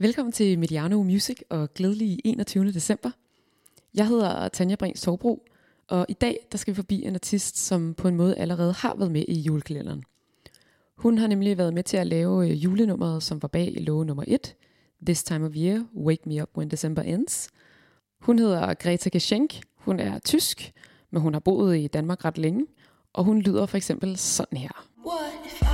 Velkommen til Mediano Music og glædelig 21. december. Jeg hedder Tanja Brink Sovbro, og i dag der skal vi forbi en artist, som på en måde allerede har været med i julekalenderen. Hun har nemlig været med til at lave øh, julenummeret, som var bag i nummer 1, This Time of Year, Wake Me Up When December Ends. Hun hedder Greta Geschenk, hun er tysk, men hun har boet i Danmark ret længe, og hun lyder for eksempel sådan her. What if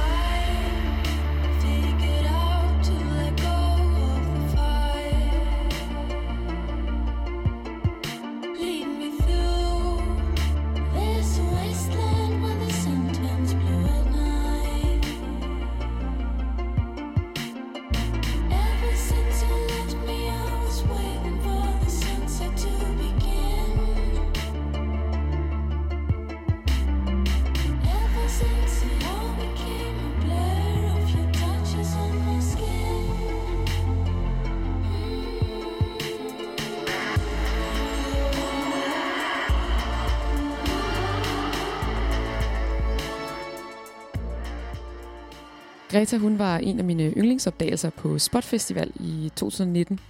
Greta hun var en af mine yndlingsopdagelser på Spot Festival i 2019.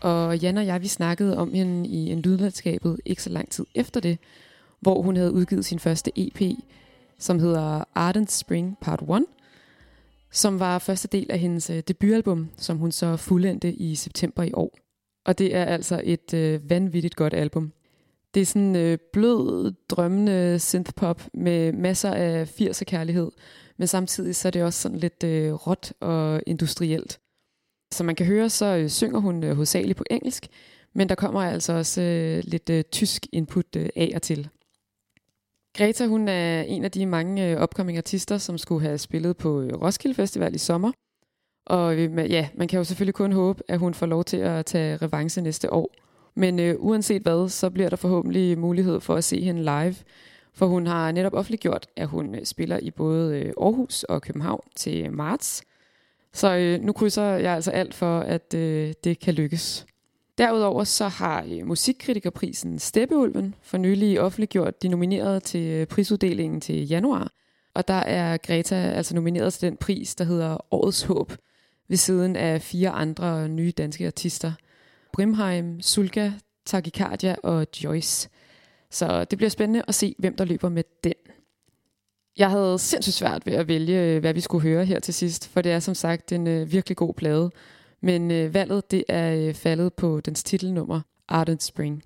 Og Jan og jeg, vi snakkede om hende i en lydlandskabet ikke så lang tid efter det, hvor hun havde udgivet sin første EP, som hedder Ardent Spring Part 1, som var første del af hendes øh, debutalbum, som hun så fuldendte i september i år. Og det er altså et øh, vanvittigt godt album. Det er sådan øh, blød, drømmende synthpop med masser af 80'er kærlighed, men samtidig så er det også sådan lidt øh, råt og industrielt. Som man kan høre, så øh, synger hun øh, hovedsageligt på engelsk, men der kommer altså også øh, lidt øh, tysk input øh, af og til. Greta hun er en af de mange øh, upcoming artister, som skulle have spillet på øh, Roskilde Festival i sommer. Og øh, ja, man kan jo selvfølgelig kun håbe, at hun får lov til at tage revanche næste år. Men øh, uanset hvad, så bliver der forhåbentlig mulighed for at se hende live, for hun har netop offentliggjort, at hun øh, spiller i både øh, Aarhus og København til marts. Så øh, nu krydser jeg altså alt for, at øh, det kan lykkes. Derudover så har øh, musikkritikerprisen Steppeulven for nylig offentliggjort de nominerede til øh, prisuddelingen til januar. Og der er Greta altså nomineret til den pris, der hedder Årets Håb, ved siden af fire andre nye danske artister. Brimheim, Sulka, Takikardia og Joyce. Så det bliver spændende at se, hvem der løber med den. Jeg havde sindssygt svært ved at vælge, øh, hvad vi skulle høre her til sidst, for det er som sagt en øh, virkelig god plade. Men øh, valget det er øh, faldet på dens titelnummer, Ardent Spring.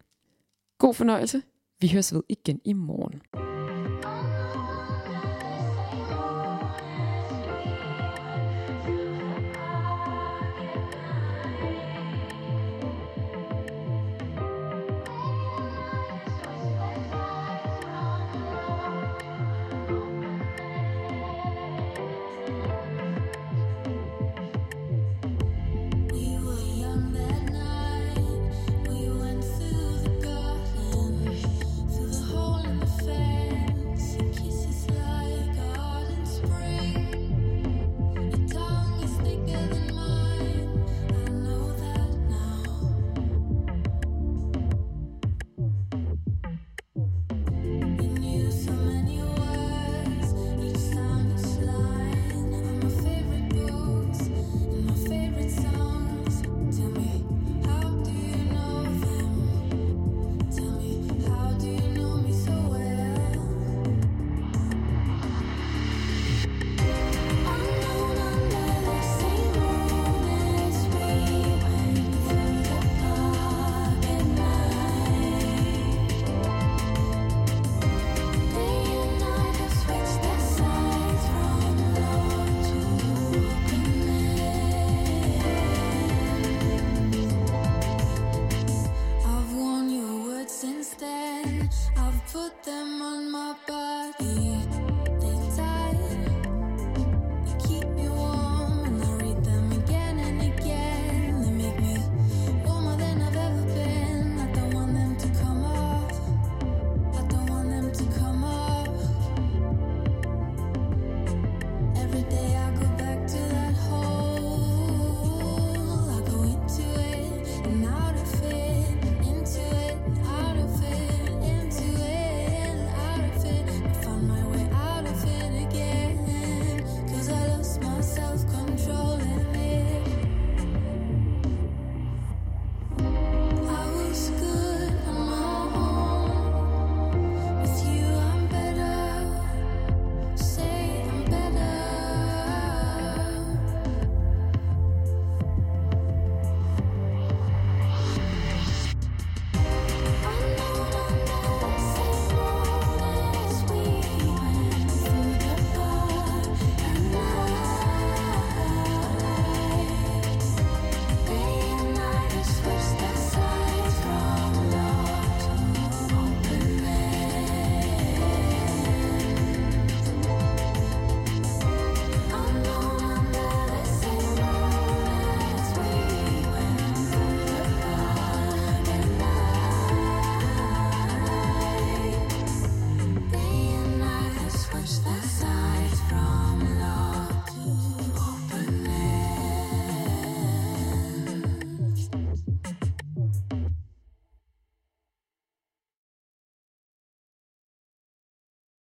God fornøjelse. Vi høres ved igen i morgen.